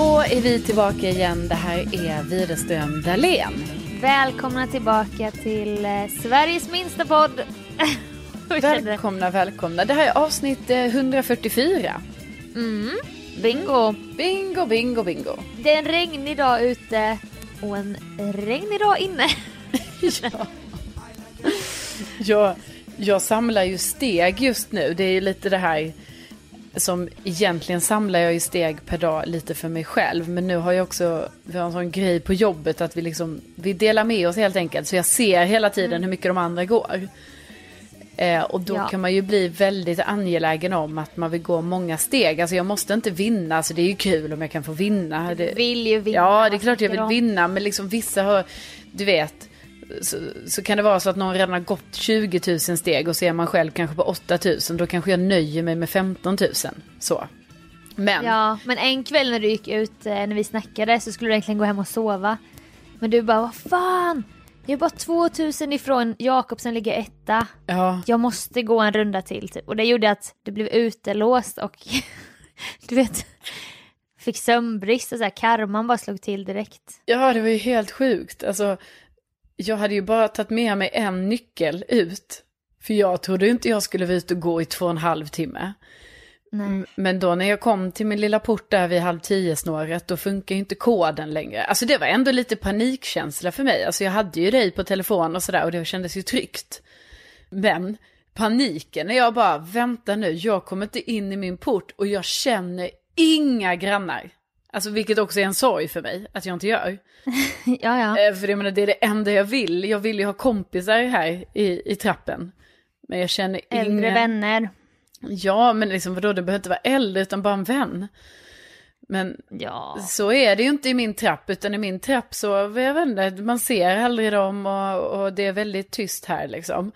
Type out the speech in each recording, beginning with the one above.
Då är vi tillbaka igen. Det här är Widerström Dahlén. Välkomna tillbaka till eh, Sveriges minsta podd. Välkomna, välkomna. Det här är avsnitt eh, 144. Mm, bingo. Bingo, bingo, bingo. Det är en regnig dag ute och en regnig dag inne. ja. jag, jag samlar ju steg just nu. Det är ju lite det här som egentligen samlar jag ju steg per dag lite för mig själv. Men nu har jag också, vi har en sån grej på jobbet att vi liksom, vi delar med oss helt enkelt. Så jag ser hela tiden mm. hur mycket de andra går. Eh, och då ja. kan man ju bli väldigt angelägen om att man vill gå många steg. Alltså jag måste inte vinna, så det är ju kul om jag kan få vinna. Du vill ju vinna. Ja, det är klart jag vill vinna, men liksom vissa har, du vet, så, så, kan det vara så att någon redan har gått 20 000 steg och så är man själv kanske på 8 000. Då kanske jag nöjer mig med 15 000. Så. Men. Ja, men en kväll när du gick ut, eh, när vi snackade, så skulle du egentligen gå hem och sova. Men du bara, vad fan! Jag är bara 2000 ifrån Jakob som ligger etta. Ja. Jag måste gå en runda till typ. Och det gjorde att du blev utelåst och du vet, fick sömnbrist och så här, karman bara slog till direkt. Ja, det var ju helt sjukt. Alltså, jag hade ju bara tagit med mig en nyckel ut. För jag trodde inte jag skulle vara ute och gå i två och en halv timme. Nej. Men då när jag kom till min lilla port där vid halv tio snåret, då funkar ju inte koden längre. Alltså det var ändå lite panikkänsla för mig. Alltså jag hade ju dig på telefon och sådär och det kändes ju tryggt. Men paniken när jag bara, vänta nu, jag kommer inte in i min port och jag känner inga grannar. Alltså vilket också är en sorg för mig att jag inte gör. ja, ja. Eh, för jag menar, det är det enda jag vill. Jag vill ju ha kompisar här i, i trappen. Men jag känner inga... Äldre vänner. Ja, men liksom vadå, det behöver inte vara äldre utan bara en vän. Men ja. så är det ju inte i min trapp, utan i min trapp så, jag vet inte, man ser aldrig dem och, och det är väldigt tyst här liksom.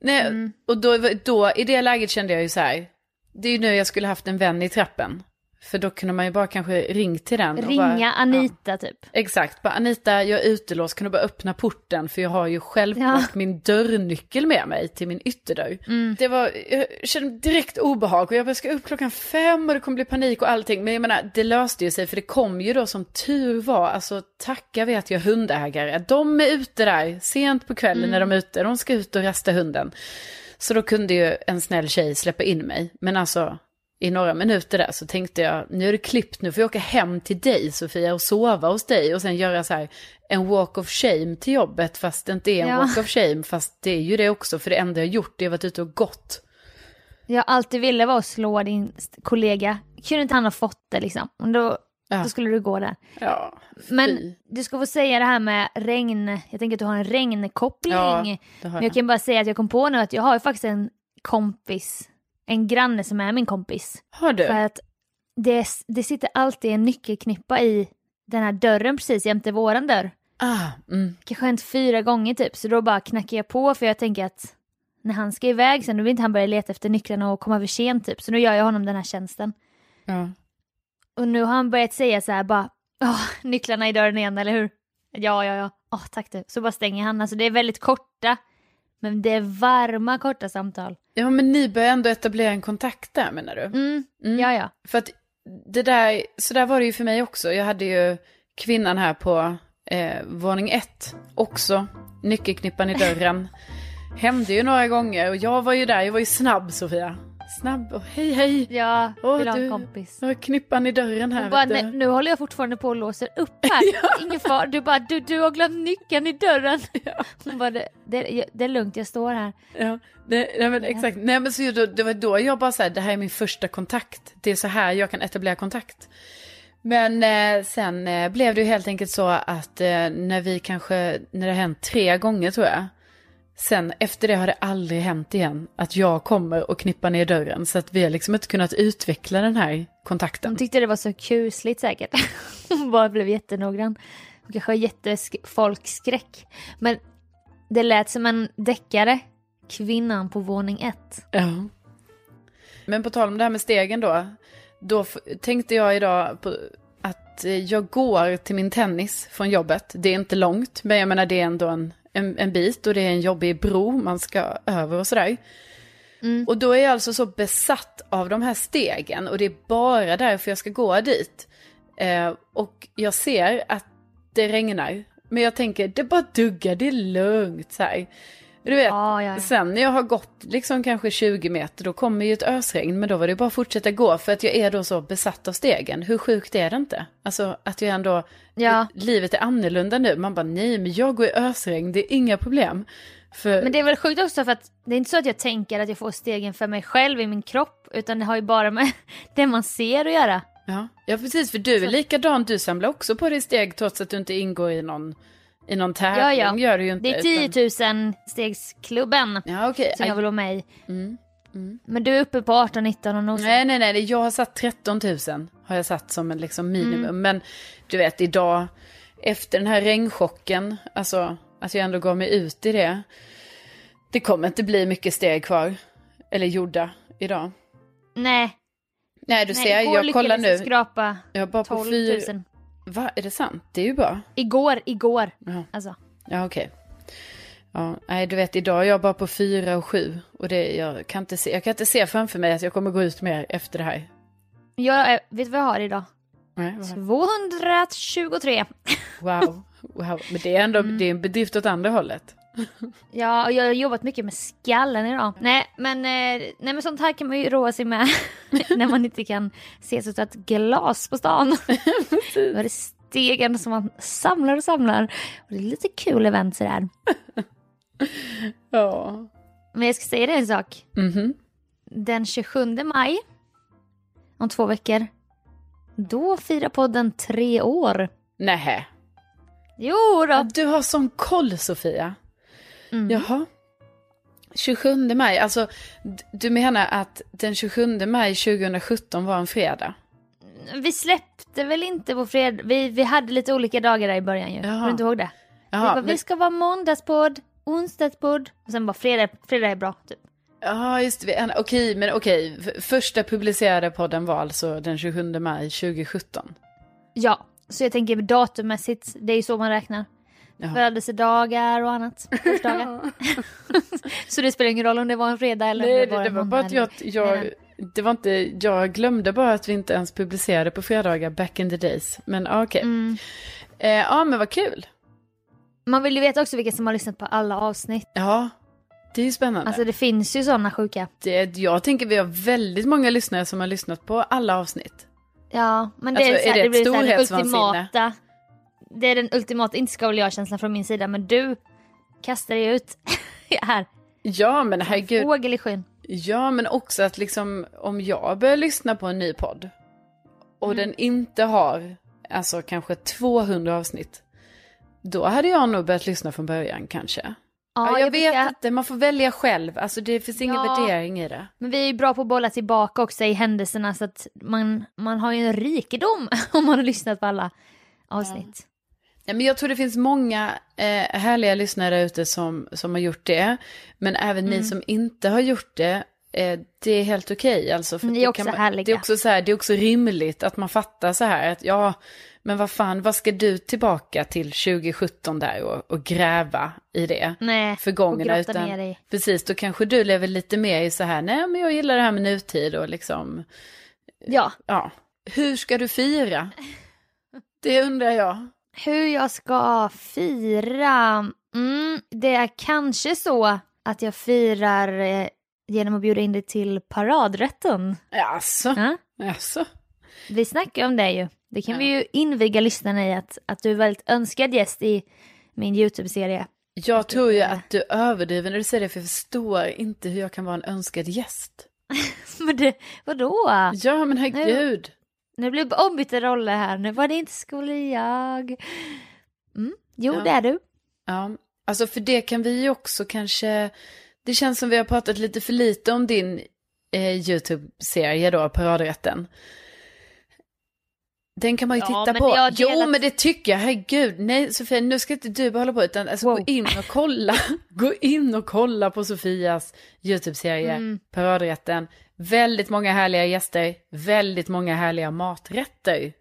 Nej, mm. Och då, då, i det läget kände jag ju så här, det är ju nu jag skulle haft en vän i trappen. För då kunde man ju bara kanske ringt till den. Ringa bara, Anita ja. typ. Exakt, bara Anita jag är utelåst, kan du bara öppna porten? För jag har ju självklart ja. min dörrnyckel med mig till min ytterdörr. Mm. Det var, jag kände direkt obehag och jag bara, ska upp klockan fem och det kommer bli panik och allting. Men jag menar, det löste ju sig för det kom ju då som tur var, alltså tacka vet jag hundägare. De är ute där sent på kvällen mm. när de är ute, de ska ut och rasta hunden. Så då kunde ju en snäll tjej släppa in mig. Men alltså, i några minuter där så tänkte jag, nu är det klippt, nu får jag åka hem till dig Sofia och sova hos dig och sen göra så här en walk of shame till jobbet fast det inte är en Ja. walk of shame fast det är ju det också för det enda jag gjort det är varit ute och gått. Jag alltid ville vara att slå din kollega. Kunde inte han ha fått det liksom? Och Då, Ja. då skulle du gå där. Ja, Men du ska få säga det här med regn. Jag tänker att du har en regnkoppling. Ja, har Men jag jag. kan bara säga att jag kom på nu att jag har ju faktiskt en kompis. En granne som är min kompis. Har du? För att det, det sitter alltid en nyckelknippa i den här dörren precis jämte våran dörr. Ah, mm. Kanske hänt fyra gånger typ. Så då bara knackar jag på för jag tänker att när han ska iväg sen då vill inte han börja leta efter nycklarna och komma för sent typ. Så nu gör jag honom den här tjänsten. ja. Och nu har han börjat säga så här bara, Åh, nycklarna i dörren igen, eller hur? Ja, ja, ja. Åh, tack du. Så bara stänger han. Alltså det är väldigt korta, men det är varma korta samtal. ja, men ni börjar ändå etablera en kontakt där menar du? Mm, Mm. ja, ja. För att det där, så där var det ju för mig också. Jag hade ju kvinnan här på eh, våning ett också. Nyckelknippan i dörren. Hände ju några gånger och jag var ju där, jag var ju snabb Sofia. Snabb och hej hej. Ja, Åh, vill ha en kompis. Har knippan i dörren här. Bara, nej, nu håller jag fortfarande på och låser upp här. Ingen fara. Du bara, du, du har glömt nyckeln i dörren. Hon bara, det, det, det är lugnt, jag står här. Ja, det, nej, men exakt. Nej men så då, det var då jag bara såhär, det här är min första kontakt. Det är så här jag kan etablera kontakt. Men eh, sen eh, blev det ju helt enkelt så att eh, när vi kanske, när det har hänt tre gånger tror jag. Sen efter det har det aldrig hänt igen att jag kommer och knippar ner dörren. Så att vi har liksom inte kunnat utveckla den här kontakten. Hon tyckte det var så kusligt säkert. Hon bara blev jättenoggrann. Hon kanske har jättefolkskräck. Men det lät som en deckare. Kvinnan på våning ett. Ja. Men på tal om det här med stegen då. Då tänkte jag idag på att jag går till min tennis från jobbet. Det är inte långt, men jag menar det är ändå en, en, en bit och det är en jobbig bro man ska över och sådär. Och då är jag alltså så besatt av de här stegen och det är bara därför jag ska gå dit. Eh, och jag ser att det regnar. Men jag tänker, det bara duggar, det är lugnt så här. Du vet, Ja, ja, ja. sen när jag har gått liksom kanske 20 meter, då kommer ju ett ösregn, men då var det bara att fortsätta gå, för att jag är då så besatt av stegen. Hur sjukt är det inte? Alltså att jag ändå, Ja. livet är annorlunda nu. Man bara, nej, men jag går i ösregn, det är inga problem. För, Men det är väl sjukt också för att det är inte så att jag tänker att jag får stegen för mig själv i min kropp. Utan det har ju bara med det man ser att göra. ja, ja, precis, för du är likadan, du samlar också på dig steg trots att du inte ingår i någon, i någon tävling. Ja, ja. Gör du ju inte, Det är utan- 10 000 stegsklubben Ja, okej. som jag vill vara med i. Mm, Men du är uppe på 18, 19 och nosar. Nej, nej, nej, jag har satt 13 000 har jag satt som en liksom minimum. Mm. Men du vet idag, efter den här regnchocken, alltså att jag ändå går mig ut i det. Det kommer inte bli mycket steg kvar, eller gjorda idag. Nej, Nej, du nej ser, jag kollar nu. skrapa Jag är bara på 12 fyra... 000. Va, är det sant? Det är ju bra. Igår, igår. Ja. Alltså. Ja, okej. Ja, nej, du vet, idag är jag bara på fyra och sju. Och det, jag, kan inte se, jag kan inte se framför mig att jag kommer gå ut mer efter det här. Jag vet du vad jag har idag? Nej, vad- 223. Wow, wow. Men det är ändå Mm. det är en bedrift åt andra hållet. Ja, och jag har jobbat mycket med skallen idag. Nej, men, eh, nej, men sånt här kan man ju roa sig med när man inte kan ses utan ett glas på stan. Då är det stegen som man samlar och samlar. Och det är lite kul event sådär. Ja. Men jag ska säga dig en sak. Mhm. Den 27 maj, om två veckor, då firar podden tre år. Nähä. Jo då. Du har sån koll Sofia. Mm. Jaha. 27 maj, alltså du menar att den 27 maj 2017 var en fredag? Vi släppte väl inte på fredag. Vi, vi hade lite olika dagar där i början ju. Jaha. Kommer du inte ihåg det? vi, Jaha, bara, men, vi ska vara måndagspodd, onsdagspodd och sen bara fredag, fredag är bra. Typ. ja, just det. En- Okej, men okej. Första publicerade podden var alltså den 27 maj 2017. Ja, så jag tänker datummässigt, det är ju så man räknar. Jaha. Födelsedagar och annat. årsdagar. så det spelar ingen roll om det var en fredag eller Nej, om det, det var det var bara att jag, jag, det var inte, jag glömde bara att vi inte ens publicerade på fredagar back in the days. Men ja, okej. Mm. Eh, ja, men vad kul. Man vill ju veta också vilka som har lyssnat på alla avsnitt. Ja, Det är ju spännande. Alltså det finns ju sådana sjuka. det, jag tänker vi har väldigt många lyssnare som har lyssnat på alla avsnitt. Ja, men det Alltså, är, så är här, det det ett blir så här, ultimata. Det är den ultimata, inte ska väl jag-känslan från min sida, men du kastar dig ut här. Ja men herregud. Fågel i skyn. Ja men också att liksom om jag börjar lyssna på en ny podd och den inte har alltså kanske 200 avsnitt. Då hade jag nog börjat lyssna från början kanske. Ja, jag, vet brukar- inte, man får välja själv. Alltså det finns ingen Ja. värdering i det. Men vi är ju bra på att bolla tillbaka också i händelserna så att man, man har ju en rikedom om man har lyssnat på alla avsnitt. Ja, men jag tror det finns många eh, härliga lyssnare ute som, som har gjort det. Men även Mm. ni som inte har gjort det, eh, det är helt okej. alltså, för Ni är det också man, härliga. Det är också, så här, det är också rimligt att man fattar så här att ja, men vad fan, vad ska du tillbaka till 2017 där och, och gräva i det? Nej, Förgångna, och utan ner dig. precis, då kanske du lever lite mer i så här, nej men jag gillar det här med nutid och liksom, Ja, ja. Hur ska du fira? Det undrar jag. Hur jag ska fira? Mm, det är kanske så att jag firar eh, genom att bjuda in dig till paradrätten. Jaså? Ja? Jaså? Vi snackar om det ju. Det kan Ja. vi ju inviga lyssnarna i att, att du är väldigt önskad gäst i min YouTube-serie. Jag tror ju att du överdriver när du säger det, för jag förstår inte hur jag kan vara en önskad gäst. Men det, vadå? Ja, men herregud. Nu blir det ombytta roller här. Nu var det inte skulle jag. Mm. Jo, Ja. det är du. Ja, alltså för det kan vi ju också kanske, det känns som vi har pratat lite för lite om din eh, YouTube-serie då, Paradrätten. Den kan man ju Ja, titta på. har Jo, delat- men det tycker jag. Herregud. Nej, Sofia, nu ska inte du bara hålla på, utan alltså, Wow. gå in och kolla. gå in och kolla på Sofias YouTube-serie, Mm. Paradrätten. Väldigt många härliga gäster, väldigt många härliga maträtter.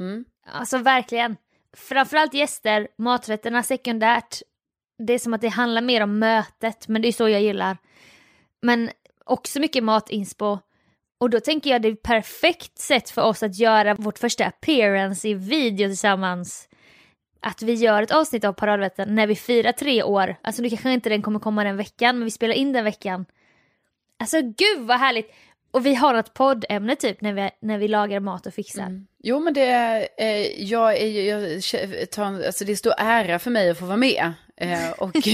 Mm. Alltså verkligen. Framförallt gäster, maträtterna sekundärt. Det är som att det handlar mer om mötet, men det är så jag gillar. Men också mycket matinspo. Och då tänker jag det är ett perfekt sätt för oss att göra vårt första appearance i video tillsammans. Att vi gör ett avsnitt av Paradrätten när vi firar tre år. Alltså nu kanske inte den kommer komma den veckan, men vi spelar in den veckan. Alltså gud vad härligt! Och vi har ett poddämne typ när vi, när vi lagar mat och fixar. Mm. Jo, men det är, eh, jag är jag tar, alltså det är stor ära för mig att få vara med. Eh, och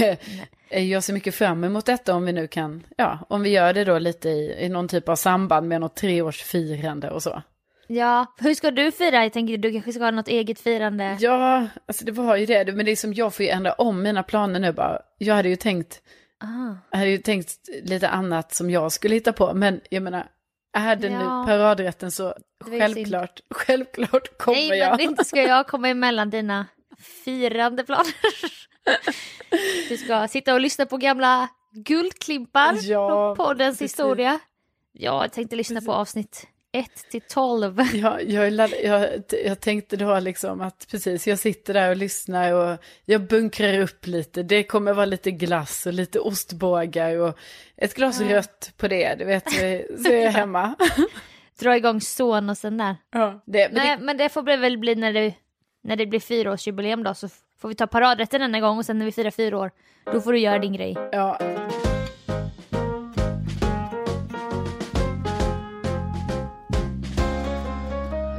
eh, jag ser mycket fram emot detta om vi nu kan, ja, om vi gör det då lite i, i någon typ av samband med något treårsfirande och så. Ja, hur ska du fira? Jag tänker du kanske ska ha något eget firande. Ja, alltså det var ju det, men det är som jag får ju ändra om mina planer nu bara. Jag hade ju tänkt, Ah. jag hade ju tänkt lite annat som jag skulle hitta på, men jag menar, är det nu Ja. paradrätten så självklart, självklart kommer Nej, jag. men inte ska jag komma emellan dina firande planer. Du ska sitta och lyssna på gamla guldklimpar Ja, från poddens precis. historia. Ja, jag tänkte lyssna på avsnitt 1 till 12. Ja, jag, jag, jag tänkte då liksom att precis, jag sitter där och lyssnar och jag bunkrar upp lite. Det kommer vara lite glass och lite ostbågar och ett glas rött på det, du vet, så är, jag hemma. Dra igång sonosen där. Ja. Det, men Nej, det, men det får väl bli när det, när det blir fyraårsjubileum då, så får vi ta paradrätten denna gång och sen när vi firar fyra år, då får du göra din grej. ja.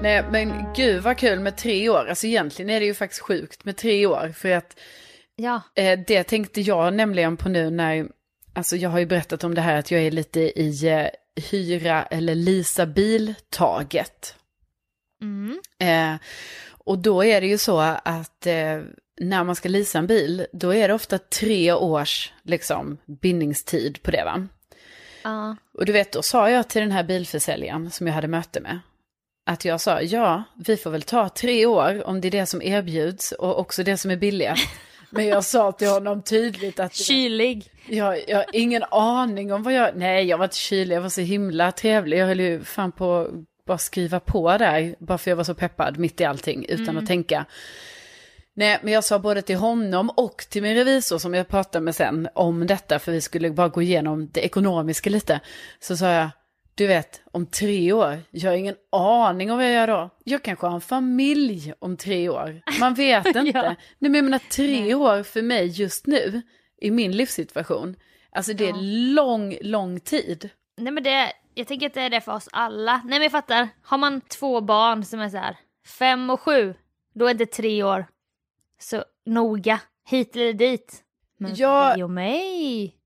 Nej, men gud vad kul med tre år. Alltså egentligen är det ju faktiskt sjukt med tre år. För att Ja, Eh, det tänkte jag nämligen på nu när, alltså jag har ju berättat om det här att jag är lite i eh, hyra eller lisa bil-taget. mm. Eh, och då är det ju så att eh, när man ska lisa en bil, då är det ofta tre års liksom, bindningstid på det va. ja. Och du vet, då sa jag till den här bilförsäljaren som jag hade möte med, att jag sa, ja, vi får väl ta tre år om det är det som erbjuds och också det som är billigast. Men jag sa till honom tydligt att kylig. jag, jag har ingen aning om vad jag... Nej, jag var inte kylig, jag var så himla trevlig. Jag höll ju fan på att bara skriva på där, bara för jag var så peppad mitt i allting, utan att tänka. Nej, men jag sa både till honom och till min revisor som jag pratade med sen om detta, för vi skulle bara gå igenom det ekonomiska lite. Så sa jag, du vet, om tre år, jag har ingen aning om vad jag gör då. Jag kanske har en familj om tre år. Man vet inte. Ja. Nej, men jag menar tre år för mig just nu, i min livssituation, Alltså det är Ja. lång, lång tid. Nej men det, jag tänker att det är det för oss alla. Nej men jag fattar, har man två barn som är så här fem och sju, då är det tre år. Så noga, hit eller dit. Men Ja. för dig och mig,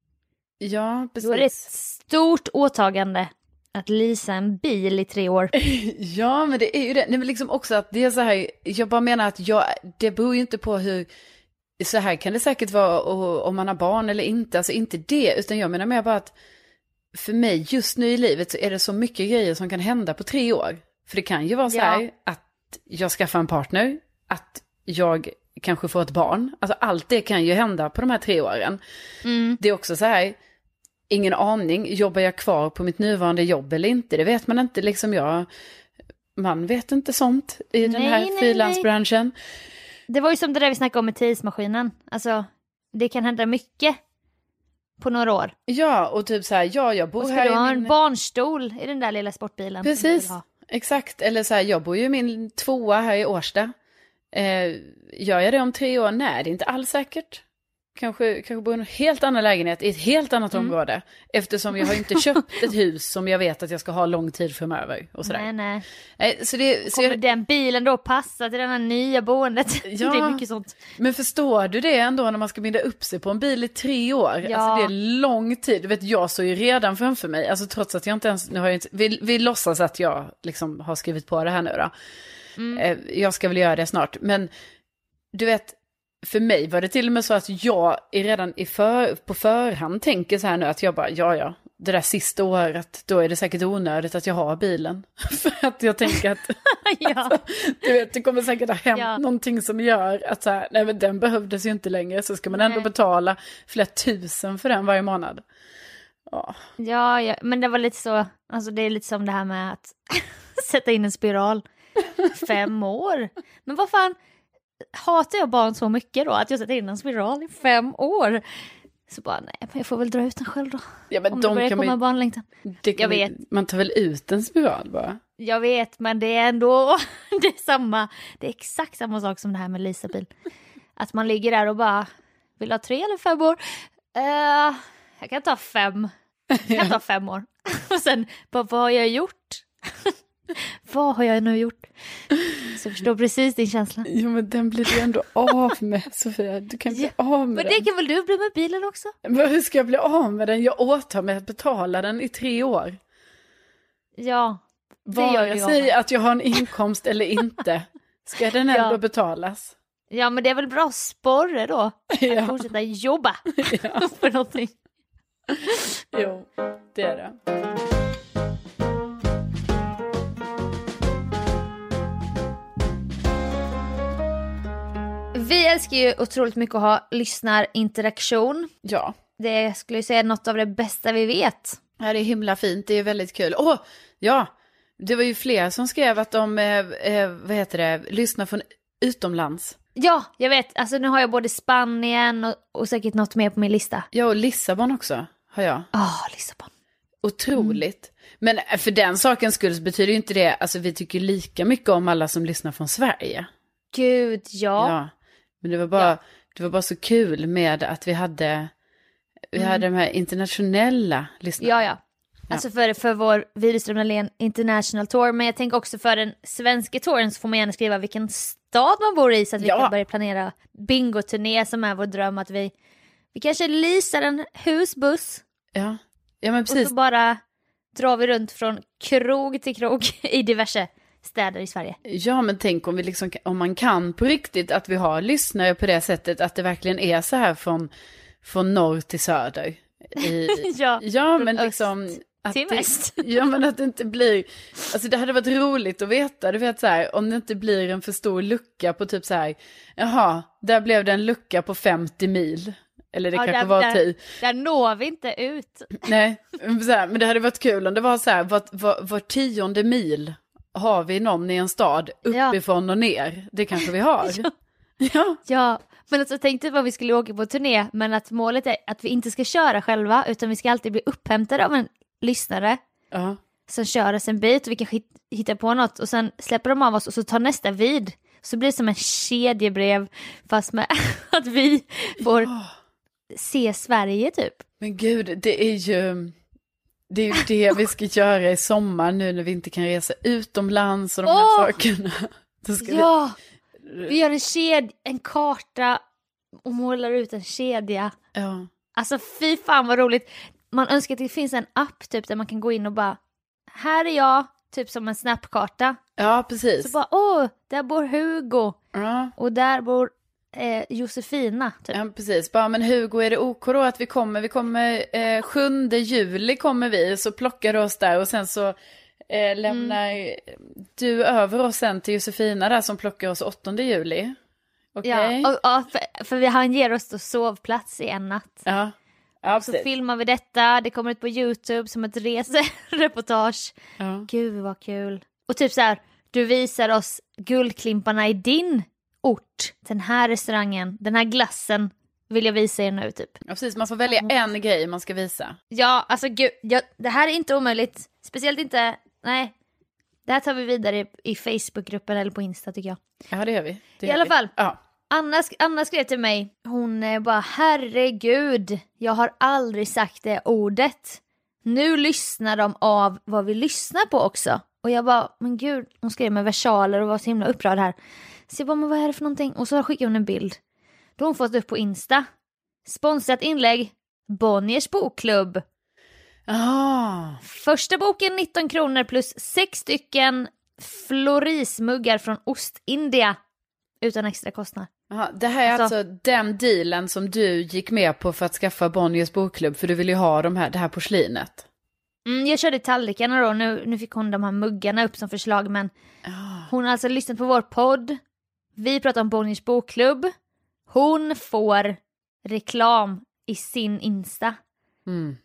Ja, då är det ett precis. stort åtagande att leasa en bil i tre år. Ja, men det är ju det. Nej, men liksom också att det är så här, jag bara menar att jag, det beror ju inte på hur, så här kan det säkert vara och, om man har barn eller inte, alltså inte det, utan jag menar mer bara att för mig just nu i livet så är det så mycket grejer som kan hända på tre år. För det kan ju vara så här Ja. att jag skaffar en partner, att jag kanske får ett barn, alltså allt det kan ju hända på de här tre åren. Mm. Det är också så här, ingen aning, jobbar jag kvar på mitt nuvarande jobb eller inte? Det vet man inte, liksom jag, man vet inte sånt i den Nej, här nej, frilansbranschen. Det var ju som det där vi snackade om med tidsmaskinen. Alltså, det kan hända mycket på några år. Ja, och typ så här, ja, jag bor Och ska här du ha i en min... barnstol i den där lilla sportbilen? Precis, exakt. Eller så här, jag bor ju i min tvåa här i Årsta. Eh, gör jag det om tre år? Nej, det är inte alls säkert. Kanske, kanske bor i en helt annan lägenhet i ett helt annat Mm. område. Eftersom jag har inte köpt ett hus som jag vet att jag ska ha lång tid framöver. Och sådär. Nej, nej. Nej, så det, så Kommer jag, den bilen då passa till det här nya boendet? Ja. Det är mycket sånt. Men förstår du det ändå när man ska binda upp sig på en bil i tre år? Ja. Alltså det är lång tid. Du vet, jag står ju redan framför mig. Alltså trots att jag inte ens, nu har jag inte, vi, vi låtsas att jag liksom har skrivit på det här nu då. Eh, jag ska väl göra det snart. Men du vet, för mig var det till och med så att jag är redan i för, på förhand tänker så här nu att jag bara, ja ja, det där sista året, då är det säkert onödigt att jag har bilen. för att jag tänker att ja. du vet, det kommer säkert ha hänt Ja. någonting som gör att så här, nej men den behövdes ju inte längre, så ska man ändå Nej. betala flera tusen för den varje månad. Ja, Ja, ja, men det var lite så, alltså det är lite som det här med att sätta in en spiral. Fem år. Men vad fan, hatar jag barn så mycket då att jag sätter in en spiral i fem år? Så bara, nej, men jag får väl dra ut den själv då. ja men Om det de börjar kan komma man, barnlängtan. det jag vet. man tar väl ut en spiral bara. Jag vet, men det är ändå det är samma, det är exakt samma sak som det här med Lisabil. Att man ligger där och bara, vill ha tre eller fem år? Eh, jag kan ta fem. Jag kan ta fem år. Och sen, bara, vad har jag gjort? vad har jag nu gjort? Så jag förstår precis din känsla. Jo men den blir du ändå av med Sofia, du kan bli av med Men den. det kan väl du bli med bilen också? Men hur ska jag bli av med den? Jag åtar mig att betala den i tre år. Ja, det gör Vare jag sig att jag har en inkomst eller inte, ska den ändå Ja. betalas. Ja, men det är väl bra sporre då? Att Ja. fortsätta jobba Ja. för någonting. Jo, det är det. Vi älskar ju otroligt mycket att ha lyssnarinteraktion. Ja, Det skulle jag säga är något av det bästa vi vet. Ja, det är himla fint, det är väldigt kul. Åh, ja, det var ju fler som skrev att de, eh, eh, vad heter det, lyssnar från utomlands. Ja, jag vet. Alltså nu har jag både Spanien och, och säkert något mer på min lista. Ja, och Lissabon också, har jag. Ah, Lissabon. Otroligt. Men eh, för den sakens skull så betyder ju inte det, alltså vi tycker lika mycket om alla som lyssnar från Sverige. Gud, ja. Ja. Men det var bara, Ja. det var bara så kul med att vi hade, vi Mm. hade de här internationella lyssnarna. Ja, ja. Alltså för, för vår Widerström Dahlén International Tour, men jag tänker också för den svenska touren så får man gärna skriva vilken stad man bor i så att vi Ja. kan börja planera bingoturné som är vår dröm att vi, vi kanske leasar en husbuss Ja, ja men och precis. så bara drar vi runt från krog till krog i diverse städer i Sverige. Ja, men tänk om, vi liksom, om man kan på riktigt att vi har lyssnare på det sättet, att det verkligen är så här från, från norr till söder. I, Ja, ja men öst liksom... Att till det, väst. Ja, men att det inte blir... Alltså det hade varit roligt att veta, du vet så här, om det inte blir en för stor lucka på typ så här, jaha, där blev det en lucka på 50 mil. Eller det Ja, kanske där, var där, tio. där når vi inte ut. Nej, här, men det hade varit kul om det var så här, var, var, var tionde mil har vi någon i en stad Ja. uppifrån och ner. Det kanske vi har. ja. Ja, men alltså tänkte vad vi skulle åka på turné, men att målet är att vi inte ska köra själva, utan vi ska alltid bli upphämtade av en lyssnare ja. som kör oss en bit och vi kan hit- hitta på något och sen släpper de av oss och så tar nästa vid. Så blir det som en kedjebrev fast med att vi får se Sverige typ. Men gud, det är ju det, är ju det vi ska göra i sommar nu när vi inte kan resa utomlands och de här Åh! sakerna. Ja, vi gör en ked, en karta och målar ut en kedja. vi, ja. Alltså fy fan vad roligt. Man önskar att det finns en app typ där man kan gå in och bara, här är jag, typ som en snapkarta. ja, precis. Så bara, åh, där bor Hugo Ja. och där bor eh, Josefina. Typ. Ja, precis. Bara, men Hugo, är det OK då att vi kommer? Vi kommer eh, 7 juli kommer vi, så plockar du oss där och sen så eh, lämnar Mm. du över oss sen till Josefina där som plockar oss 8 juli. Okej? Ja, och, och, för, för vi han ger oss då sovplats i en natt. ja. ja, Så filmar vi detta, det kommer ut på YouTube som ett resereportage. Ja. Gud vad kul. Och typ så här, du visar oss guldklimparna i din ort. Den här restaurangen, den här glassen vill jag visa er nu typ. ja, precis. Man får välja en grej man ska visa. Ja, alltså gud, ja, det här är inte omöjligt. Speciellt inte, nej. Det här tar vi vidare i, i Facebookgruppen eller på Insta tycker jag. Ja, det gör vi. Det I gör alla vi. fall. Ja. Anna, Anna skrev till mig, hon eh, bara herregud, jag har aldrig sagt det ordet. Nu lyssnar de av vad vi lyssnar på också. Och jag bara, men gud, hon skrev med versaler och var så himla upprörd här. Så jag bara, men vad är det för någonting? Och så skickade hon en bild. Då har hon fått upp på Insta. Sponsrat inlägg, Bonniers bokklubb. Ah. Första boken 19 kronor plus sex stycken florismuggar från Ostindia. Utan extra kostnad. Aha, det här är alltså, Alltså- den dealen som du gick med på för att skaffa Bonniers bokklubb, för du vill ju ha de här, det här porslinet. Mm, jag körde tallrikarna då, nu, nu fick hon de här muggarna upp som förslag men hon har alltså lyssnat på vår podd, vi pratar om Bonniers bokklubb, hon får reklam i sin Insta. Mm.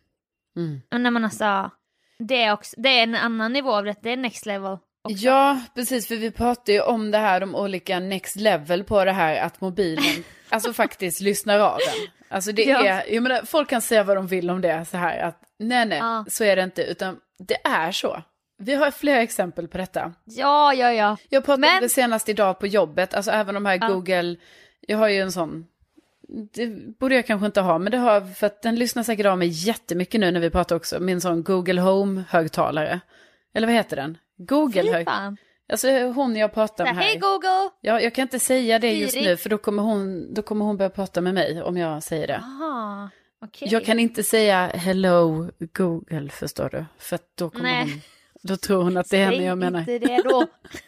Mm. Och när man alltså, det är, också, det är en annan nivå av det, det är next level. också. Ja, precis, för vi pratar ju om det här, de olika next level på det här, att mobilen, alltså faktiskt lyssnar av den. Alltså det Ja. är, jag menar, folk kan säga vad de vill om det, så här att nej, nej, Ja. så är det inte, utan det är så. Vi har flera exempel på detta. Ja, ja, ja. Jag pratade om Men- det senast idag på jobbet, alltså även de här Ja. Google, jag har ju en sån, det borde jag kanske inte ha, men det har för att den lyssnar säkert av mig jättemycket nu när vi pratar också, min sån Google Home-högtalare. Eller vad heter den? Google Fy hög... fan. Alltså hon jag pratar med Hej här. Google! Ja, jag kan inte säga det just nu för då kommer, hon, då kommer hon börja prata med mig om jag säger det. Aha, okej. Jag kan inte säga hello Google förstår du. För då kommer Nej. hon, då tror hon att det är henne jag menar. inte det då.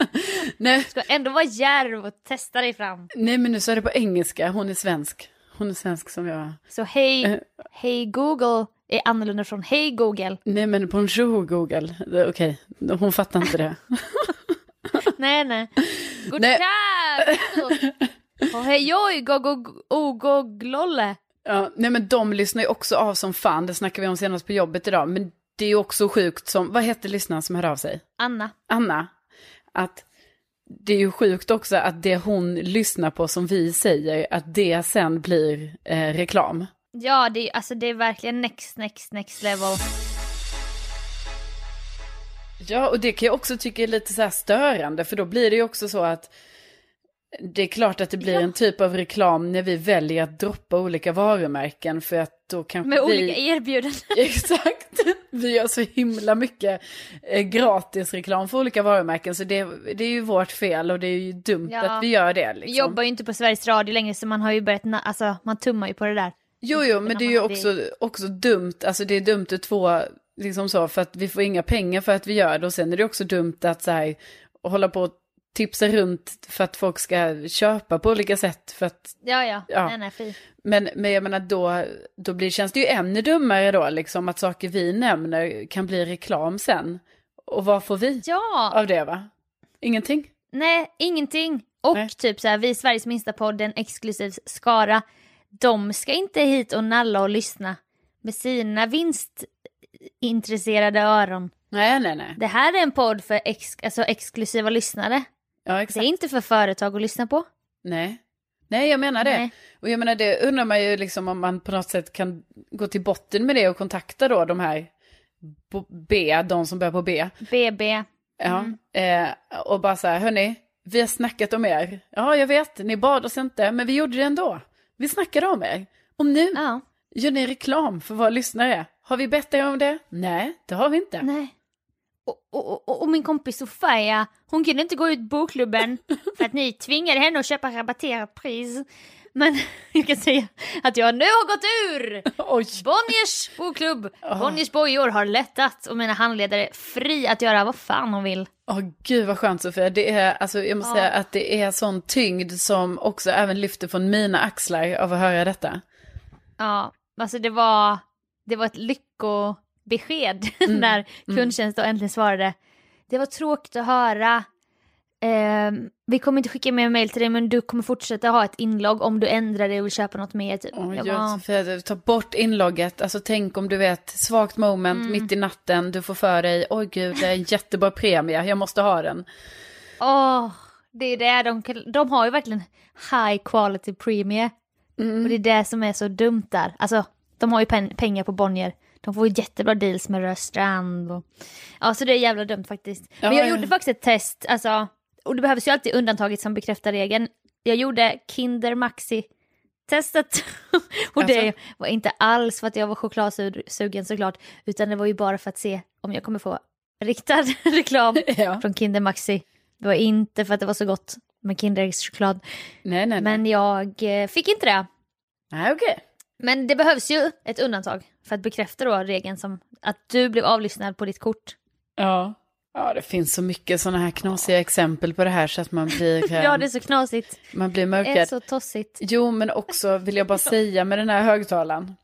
Nej, Ska ändå vara djärv och testa dig fram. nej men nu är det på engelska, hon är svensk. Hon är svensk som jag. Så hej, Eh. hej Google är annorlunda från hej Google. Nej men bonjour Google, okej, hon fattar inte det. Nej, nej. God Nej. Och hej oj, go go o go glolle. Ja, nej men de lyssnar ju också av som fan, det snackar vi om senast på jobbet idag. Men det är ju också sjukt som, vad hette lyssnaren som hörde av sig? Anna. Anna, att det är ju sjukt också att det hon lyssnar på som vi säger, att det sen blir eh, reklam. Ja, det är, alltså, det är verkligen next, next, next level. Ja, och det kan jag också tycka är lite så här störande, för då blir det ju också så att det är klart att det blir en typ av reklam när vi väljer att droppa olika varumärken för att då kanske Med vi... olika erbjudanden. Exakt. Vi gör så himla mycket eh, gratis reklam för olika varumärken så det, det är ju vårt fel och det är ju dumt Ja. att vi gör det. Vi Liksom. jobbar ju inte på Sveriges Radio längre så man har ju börjat, alltså man tummar ju på det där. Jo, jo, men det är ju också, också dumt, alltså det är dumt ur två, liksom så, för att vi får inga pengar för att vi gör det och sen är det också dumt att så här, hålla på och tipsa runt för att folk ska köpa på olika sätt för att Ja, ja. Ja. Nej, nej, fy. Men, men jag menar då, då blir, känns det ju ännu dummare då, liksom att saker vi nämner kan bli reklam sen. Och vad får vi Ja, av det va? Ingenting? nej, ingenting. Och Nej. typ så här, vi Sveriges minsta podd, en exklusiv skara. De ska inte hit och nalla och lyssna med sina vinstintresserade öron. Nej, nej, nej. Det här är en podd för ex, alltså exklusiva lyssnare. Ja, Det är exakt. inte för företag att lyssna på. Nej. Nej, jag menar det. Nej. Och jag menar det undrar man ju liksom om man på något sätt kan gå till botten med det och kontakta då de här B, de som börjar på B. BB. Ja. Eh, och bara så här, hörni, vi har snackat om er. Ja, jag vet, ni bad oss inte, men vi gjorde det ändå. Vi snackade om er. Och nu, Ja. Gör ni reklam för våra lyssnare? Har vi bett er om det? Nej, det har vi inte. Nej. Och, och, och, min kompis Sofia, hon kunde inte gå ut bokklubben för att ni tvingade henne att köpa rabatterat pris. Men jag kan säga att jag nu har gått ur! Oj. Bonniers bokklubb, Bonniers bojor har lättat och mina handledare är fri att göra vad fan de vill. Åh gud vad skönt Sofia. Det är, alltså, jag måste Ja. säga att det är sån tyngd som också även lyfter från mina axlar av att höra detta. Ja, alltså det var, det var ett lyckobesked Mm. när kundtjänst då äntligen svarade. Det var tråkigt att höra. Ehm, vi kommer inte skicka mer mail till dig men du kommer fortsätta ha ett inlogg om du ändrar dig och vill köpa något mer. Typ. Bara, Sofia, ta bort inlogget. Alltså tänk om du vet, svagt moment Mm. mitt i natten, du får för dig, oj gud det är en jättebra premie, jag måste ha den. Åh, det är det de, de har ju verkligen high quality premie. Mm. Och det är det som är så dumt där. Alltså, de har ju pen- pengar på Bonnier. De får jättebra deals med Rörstrand och... Ja, så det är jävla dumt faktiskt. Men Ja, jag ja. gjorde faktiskt ett test, alltså... Och det behövs ju alltid undantaget som bekräftar regeln. Jag gjorde Kinder Maxi-testet. och det Alltså? var inte alls för att jag var chokladsugen såklart, utan det var ju bara för att se om jag kommer få riktad reklam Ja. från Kinder Maxi. Det var inte för att det var så gott med Kinders choklad. Nej, nej, nej. Men jag eh, fick inte det. Nej, okej. Men det behövs ju ett undantag för att bekräfta då regeln som att du blev avlyssnad på ditt kort. Ja. Ja, det finns så mycket sådana här knasiga exempel på det här så att man blir, Ja, det är så knasigt. man blir Det är så tossigt. Jo, men också vill jag bara säga med den här högtalaren.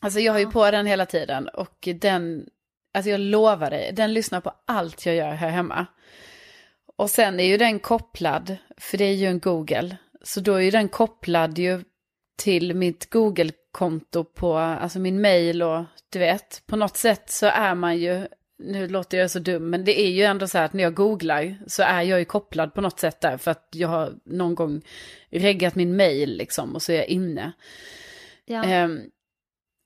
Alltså jag har ju på den hela tiden och den, alltså jag lovar dig, den lyssnar på allt jag gör här hemma. Och sen är ju den kopplad, för det är ju en Google, så då är ju den kopplad ju till mitt Google-konto på, alltså min mail och du vet, på något sätt så är man ju, nu låter jag så dum, men det är ju ändå så här att när jag googlar så är jag ju kopplad på något sätt där för att jag har någon gång reggat min mail liksom och så är jag inne. Ja. Ehm,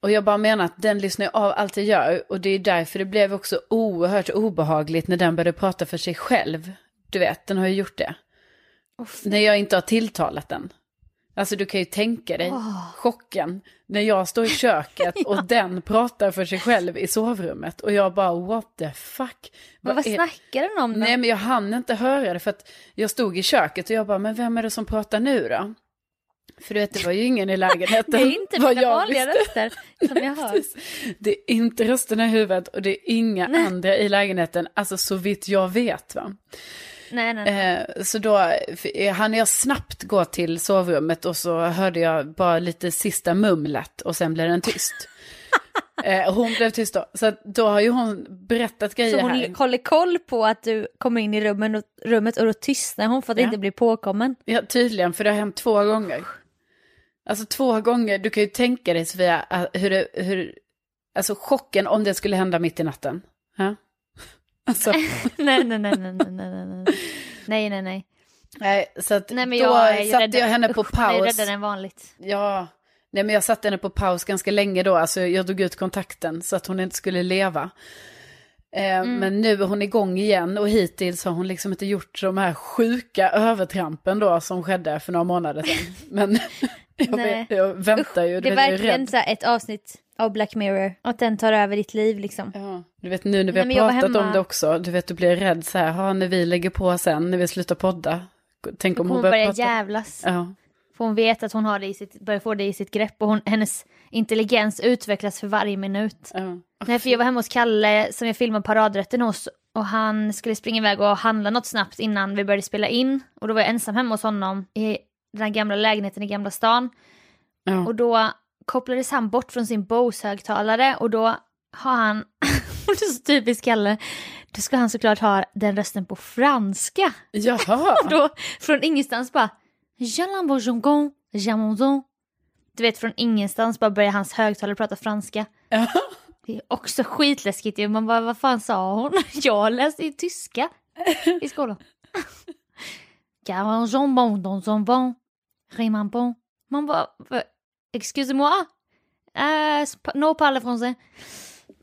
och jag bara menar att den lyssnar av allt jag gör och det är därför det blev också oerhört obehagligt när den började prata för sig själv. Du vet, den har ju gjort det. Uff. När jag inte har tilltalat den. Alltså du kan ju tänka dig chocken när jag står i köket och den pratar för sig själv i sovrummet och jag bara what the fuck. Men vad är- snackar den om då? Nej men jag hann inte höra det för att jag stod i köket och jag bara men vem är det som pratar nu då? För du vet det var ju ingen i lägenheten. det är inte jag vanliga visste. röster som jag hör. Det är inte rösterna i huvudet och det är inga Nej. andra i lägenheten, alltså så vitt jag vet va. Nej, nej, nej. Eh, så då eh, hann jag snabbt gå till sovrummet och så hörde jag bara lite sista mumlet och sen blev den tyst. eh, hon blev tyst då, så då har ju hon berättat grejer Så hon här. håller koll på att du kommer in i rummen och, rummet och då tystnar hon för att Ja. inte bli påkommen. Ja, tydligen, för det har hänt två gånger. Alltså två gånger, du kan ju tänka dig Sofia, att hur det, hur, alltså chocken om det skulle hända mitt i natten. Ja? Alltså, nej, nej, nej, nej, nej, nej, nej, nej. Nej, nej, så att Nej, men då jag ju satte räddare- jag henne på Usch, Jag är paus. räddare än vanligt. Ja, nej men jag satte henne på paus ganska länge då, alltså jag drog ut kontakten så att hon inte skulle leva. Eh, Men nu är hon igång igen och hittills har hon liksom inte gjort de här sjuka övertrampen då som skedde för några månader sedan. Men jag, Nej. jag väntar ju, Det är verkligen så ett avsnitt av Black Mirror. Att den tar över ditt liv liksom. Ja, du vet nu när vi Nej, har pratat om det också, du vet du blir rädd så här, ha, när vi lägger på sen, när vi slutar podda. Tänk om hon hon börjar börja prata. jävlas. Ja, För hon vet att hon har det i sitt, börjar få det i sitt grepp och hon, hennes intelligens utvecklas för varje minut. ja. Nej, för jag var hemma hos Kalle som jag filmade paradrätten hos och han skulle springa iväg och handla något snabbt innan vi började spela in. Och då var jag ensam hemma hos honom i den här gamla lägenheten i Gamla stan. ja. Och då kopplades han bort från sin Bose-högtalare och då har han, och det är så typiskt Kalle, då ska han såklart ha den rösten på franska. Jaha. Då från ingenstans bara. Du vet från ingenstans bara börjar hans högtalare prata franska. Det är också skitläskigt ju. Man bara, vad fan sa hon? Jag läste ju tyska i skolan. Bon, riman bon. Man bara, "Va- excuse-moi? Uh, no parle français.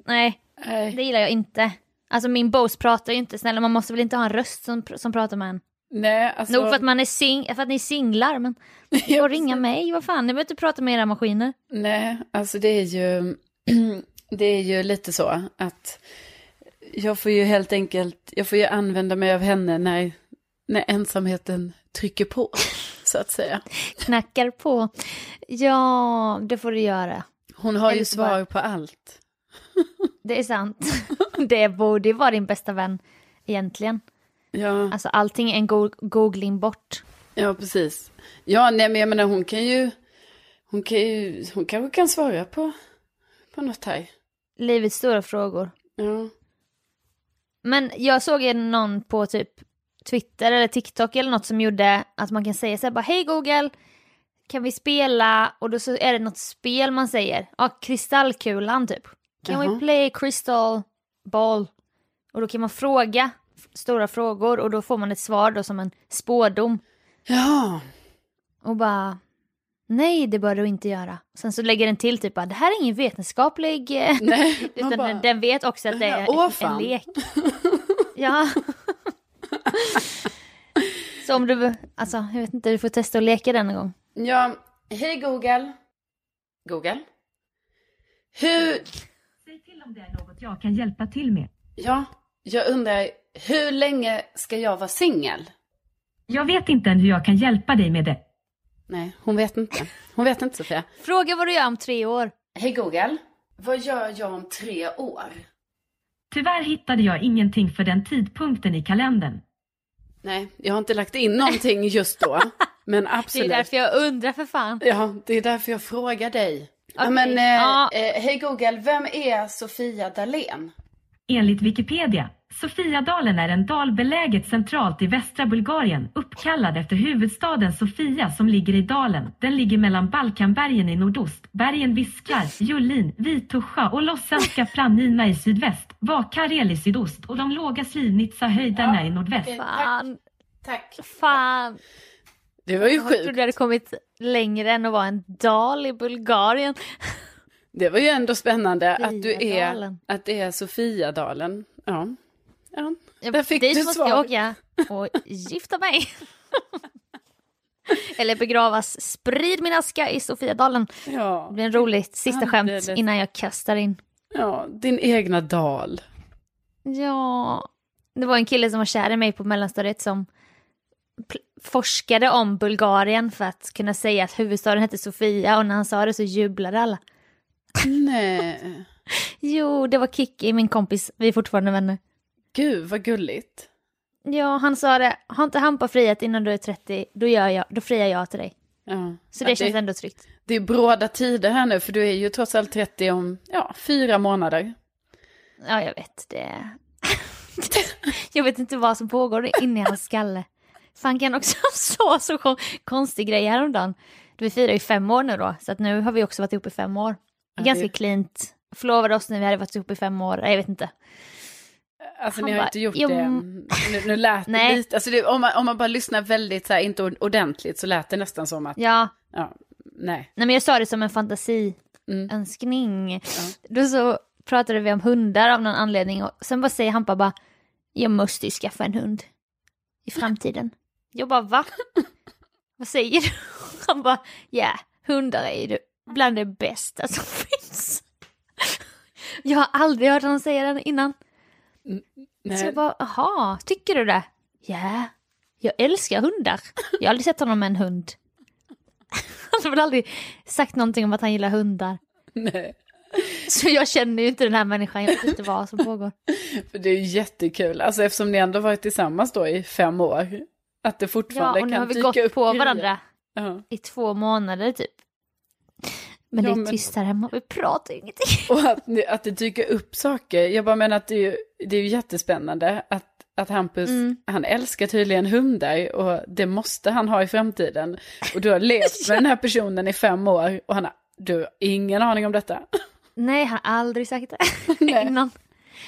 Nej, Nej. det gillar jag inte. Alltså min Bose pratar ju inte, snälla man måste väl inte ha en röst som, som pratar med en. Nej, alltså... Nog för att, man är sing för att ni är singlar, men ni får ringa mig, vad fan, ni behöver inte prata med era maskiner. Nej, alltså det är ju, det är ju lite så att jag får ju helt enkelt, jag får ju använda mig av henne när, när ensamheten trycker på, så att säga. Knackar på. Ja, det får du göra. Hon har ju Eller bara- svar på allt. Det är sant. Det borde ju vara din bästa vän egentligen. Ja, Alltså allting är en go googling bort. ja precis. Ja, nej men jag menar hon kan ju, hon kan ju, hon kanske kan svara på, på något här. Livets stora frågor. Ja, Men jag såg ju någon på typ Twitter eller TikTok eller något som gjorde att man kan säga så här bara hej Google, kan vi spela? Och då så är det något spel man säger. Ja, kristallkulan typ. Can Jaha. we play crystal ball? Och då kan man fråga stora frågor och då får man ett svar då som en spådom. ja, Och bara nej det bör du inte göra. Sen så lägger den till typ bara det här är ingen vetenskaplig... eh, nej. Utan bara- den, den vet också att det är Åh, en lek. Ja. Så om du, alltså jag vet inte, du får testa att leka den en gång. Ja, hej Google. Google. Hur, Säg till om det är något jag kan hjälpa till med. ja, jag undrar, hur länge ska jag vara singel? Jag vet inte än hur jag kan hjälpa dig med det. Nej, hon vet inte. Hon vet inte Sofia. Fråga vad du gör om tre år. Hej Google. Vad gör jag om tre år? Tyvärr hittade jag ingenting för den tidpunkten i kalendern. Nej, jag har inte lagt in någonting just då. Men Det är absolut. därför jag undrar för fan. Ja, det är därför jag frågar dig. Ja, Okej, men, eh, ja. eh, hej Google, vem är Sofia Dalén? Enligt Wikipedia, Sofiadalen är en dal beläget centralt i västra Bulgarien, uppkallad efter huvudstaden Sofia som ligger i dalen. Den ligger mellan Balkanbergen i nordost, bergen Visklar, Jullin, Vitusja och Lossanska Planina i sydväst, Vakarel i sydost och de låga Slivnitsa-höjderna i nordväst. Fan, Tack. fan. Det var ju Jag trodde sjukt. du hade kommit längre än att vara en dal i Bulgarien. Det var ju ändå spännande att du är, att det är Sofiadalen. Ja. ja. Jag- Där fick Dit du måste svar. jag åka och gifta mig. Eller begravas. Sprid min aska i Sofiadalen. Ja. Det blir en rolig sista skämt Alldeles. innan jag kastar in. ja, din egna dal. Ja, det var en kille som var kär i mig på mellanstadiet som forskade om Bulgarien för att kunna säga att huvudstaden hette Sofia och när han sa det så jublade alla. Nej. Jo, det var Kikki, min kompis, vi är fortfarande vänner. Gud, vad gulligt. Ja, han sa det, har inte Hampa friat innan du är 30, då, gör jag, då friar jag till dig. Ja. Så det Ja, känns ändå tryggt. Det är bråda tider här nu, för du är ju trots allt 30 om, ja, fyra månader. Ja, jag vet det. jag vet inte vad som pågår inne i hans skalle. Fan kan också så så kon- konstig grej häromdagen. Vi firar ju fem år nu då, så att nu har vi också varit ihop i fem år. Ja, Ganska cleant. Förlovade oss när vi hade varit ihop i fem år. Jag vet inte. Alltså Han ni har bara, inte gjort "Jo, det. Nu, nu lät det lite, alltså det, om, man, om man bara lyssnar väldigt så här, inte ordentligt så lät det nästan som att, Ja, ja, nej. nej men jag sa det som en fantasiönskning. Mm. Då så pratade vi om hundar av någon anledning och sen bara säger Hampa bara Jag måste ju skaffa en hund i framtiden. Jag bara va? Vad säger du? Han bara ja, hundar är ju bland det bästa som finns. Jag har aldrig hört honom säga det innan. Så nej. jag bara, jaha, tycker du det? Ja, jag älskar hundar. Jag har aldrig sett honom med en hund. Han har väl aldrig sagt någonting om att han gillar hundar. nej. Så jag känner ju inte den här människan, jag vet inte vad som pågår. För det är ju jättekul, alltså eftersom ni ändå varit tillsammans då i fem år. Att det Ja, fortfarande och nu kan har vi dyka gått upp på grejer. varandra Ja. i två månader typ. Men Ja, det är men- tyst här hemma, vi pratar ju ingenting. Och att, att det dyker upp saker. Jag bara menar att det är ju, det är ju jättespännande att, att Hampus, Mm. han älskar tydligen hundar och det måste han ha i framtiden. Och du har levt med den här personen i fem år och han har, du har ingen aning om detta. Nej, han har aldrig sagt det innan.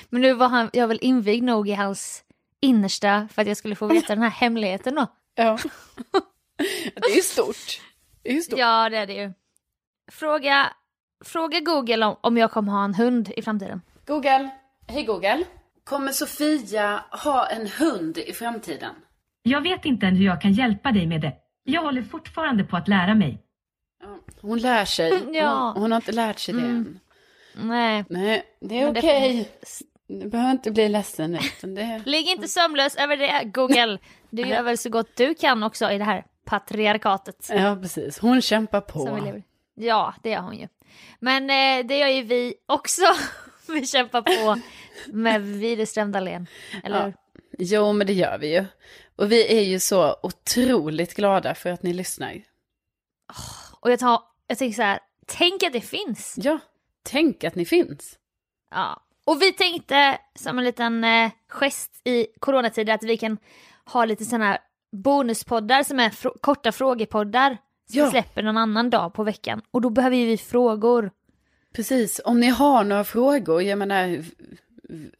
Men nu var han, jag väl invigd nog i hans innersta för att jag skulle få veta den här hemligheten då. Ja. Det är ju stort. Det är ju stort. Ja, det är det ju. Fråga, fråga Google om, om jag kommer ha en hund i framtiden. Google, hej Google. Kommer Sofia ha en hund i framtiden? Jag vet inte än hur jag kan hjälpa dig med det. Jag håller fortfarande på att lära mig. Ja, Hon lär sig. Ja. Hon, hon har inte lärt sig det Mm. än. Nej. Nej, det är Men det- okej. Du behöver inte bli ledsen utan Det... Ligg inte sömnlös över det, Google. Du gör väl så gott du kan också i det här patriarkatet. Ja, precis. Hon kämpar på. Ja, det gör hon ju. Men eh, det gör ju vi också. vi kämpar på med Widerström Dahlén. Eller Ja. Jo, men det gör vi ju. Och vi är ju så otroligt glada för att ni lyssnar. Och jag, tar, jag tänker så här, tänk att det finns. Ja, tänk att ni finns. Ja. Och vi tänkte som en liten eh, gest i coronatider att vi kan ha lite sådana här bonuspoddar som är fr- korta frågepoddar. Som Ja. släpper någon annan dag på veckan. Och då behöver ju vi frågor. Precis, om ni har några frågor, jag menar,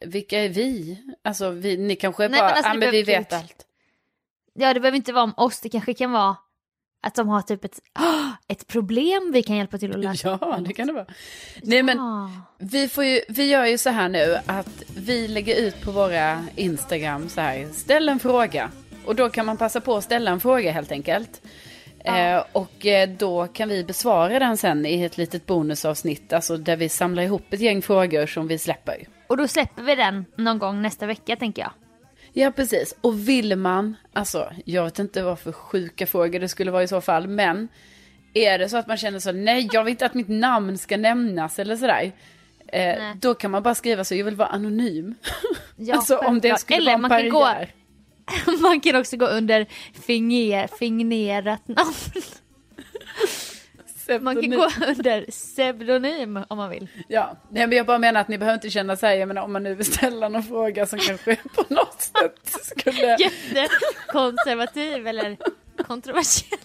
vilka är vi? Alltså, vi, ni kanske Nej, bara, men alltså, det men vi behöver vet inte- allt. Ja, det behöver inte vara om oss, det kanske kan vara att de har typ ett, ett problem vi kan hjälpa till att lösa. Ja, det kan det vara. Nej, men Ja. vi, får ju, vi gör ju så här nu att vi lägger ut på våra Instagram så här, ställ en fråga. Och då kan man passa på att ställa en fråga helt enkelt. Eh, och eh, då kan vi besvara den sen i ett litet bonusavsnitt, alltså där vi samlar ihop ett gäng frågor som vi släpper. Och då släpper vi den någon gång nästa vecka tänker jag. Ja, precis. Och vill man, alltså jag vet inte vad för sjuka frågor det skulle vara i så fall, men är det så att man känner så, nej jag vill inte att mitt namn ska nämnas eller sådär. Eh, då kan man bara skriva så, jag vill vara anonym. Ja, alltså om det skulle Eller vara en man kan gå-. Man kan också gå under finger, fingerat namn. Man kan gå under pseudonym om man vill. Ja, nej, men jag bara menar att ni behöver inte känna så här, jag menar om man nu vill ställa någon fråga som kanske på något sätt skulle... Jättekonservativ eller kontroversiell.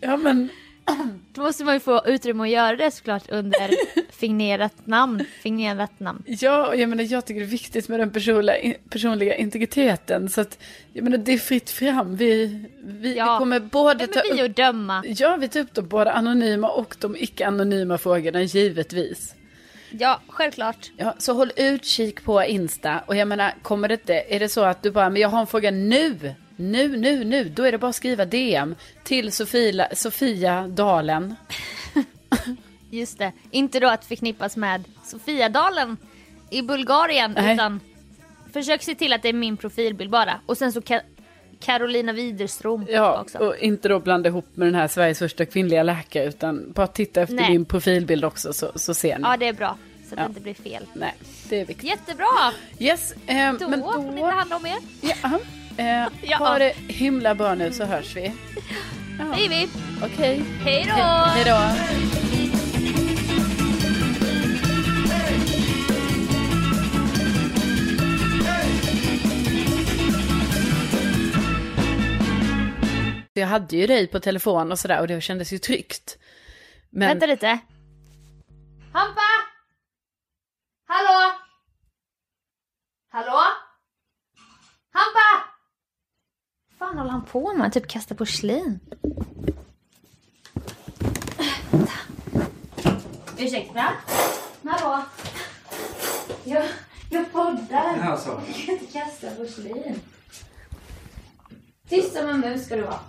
Ja men, Då måste man ju få utrymme att göra det såklart under fingerat namn. Fingerat namn. ja, och jag menar jag tycker det är viktigt med den personliga, personliga integriteten. Så att, jag menar det är fritt fram. Vi, vi, Ja. vi kommer både ta vi upp döma? Ja, vi tar upp de både anonyma och de icke-anonyma frågorna, givetvis. Ja, självklart. Ja, så håll utkik på Insta. Och jag menar, kommer det inte, är det så att du bara, men jag har en fråga nu, nu, nu, nu, då är det bara att skriva DM till Sofia, Sofia Dalen. Just det. Inte då att förknippas med Sofiadalen i Bulgarien Nej. utan försök se till att det är min profilbild bara. Och sen så Ka- Carolina Widerström Ja, också. och inte då blanda ihop med den här Sveriges första kvinnliga läkare, utan bara titta efter Nej. min profilbild också så, så ser ni. Ja, det är bra. Så att Ja. det inte blir fel. Nej, det är viktigt. Jättebra! Yes, eh, Då men får det inte då... handla om mer. Ja, eh, Ja. Ha det himla bra nu så hörs vi. Ja. Hej vi! Okej. Hej då! Hej då. Jag hade ju dig på telefon och sådär och det kändes ju tryggt. Men Vänta lite. Hampa! Hallå? Hallå? Hampa! Vad fan håller han på med? Typ kasta porslin. Ursäkta? Hallå? Jag, jag poddar. Jag kan inte kasta porslin. Tyst som en mus ska du vara.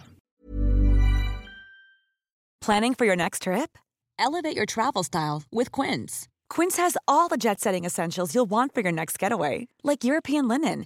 Planning for your next trip? Elevate your travel style with Quince. Quince has all the jet setting essentials you'll want for your next getaway, like European linen,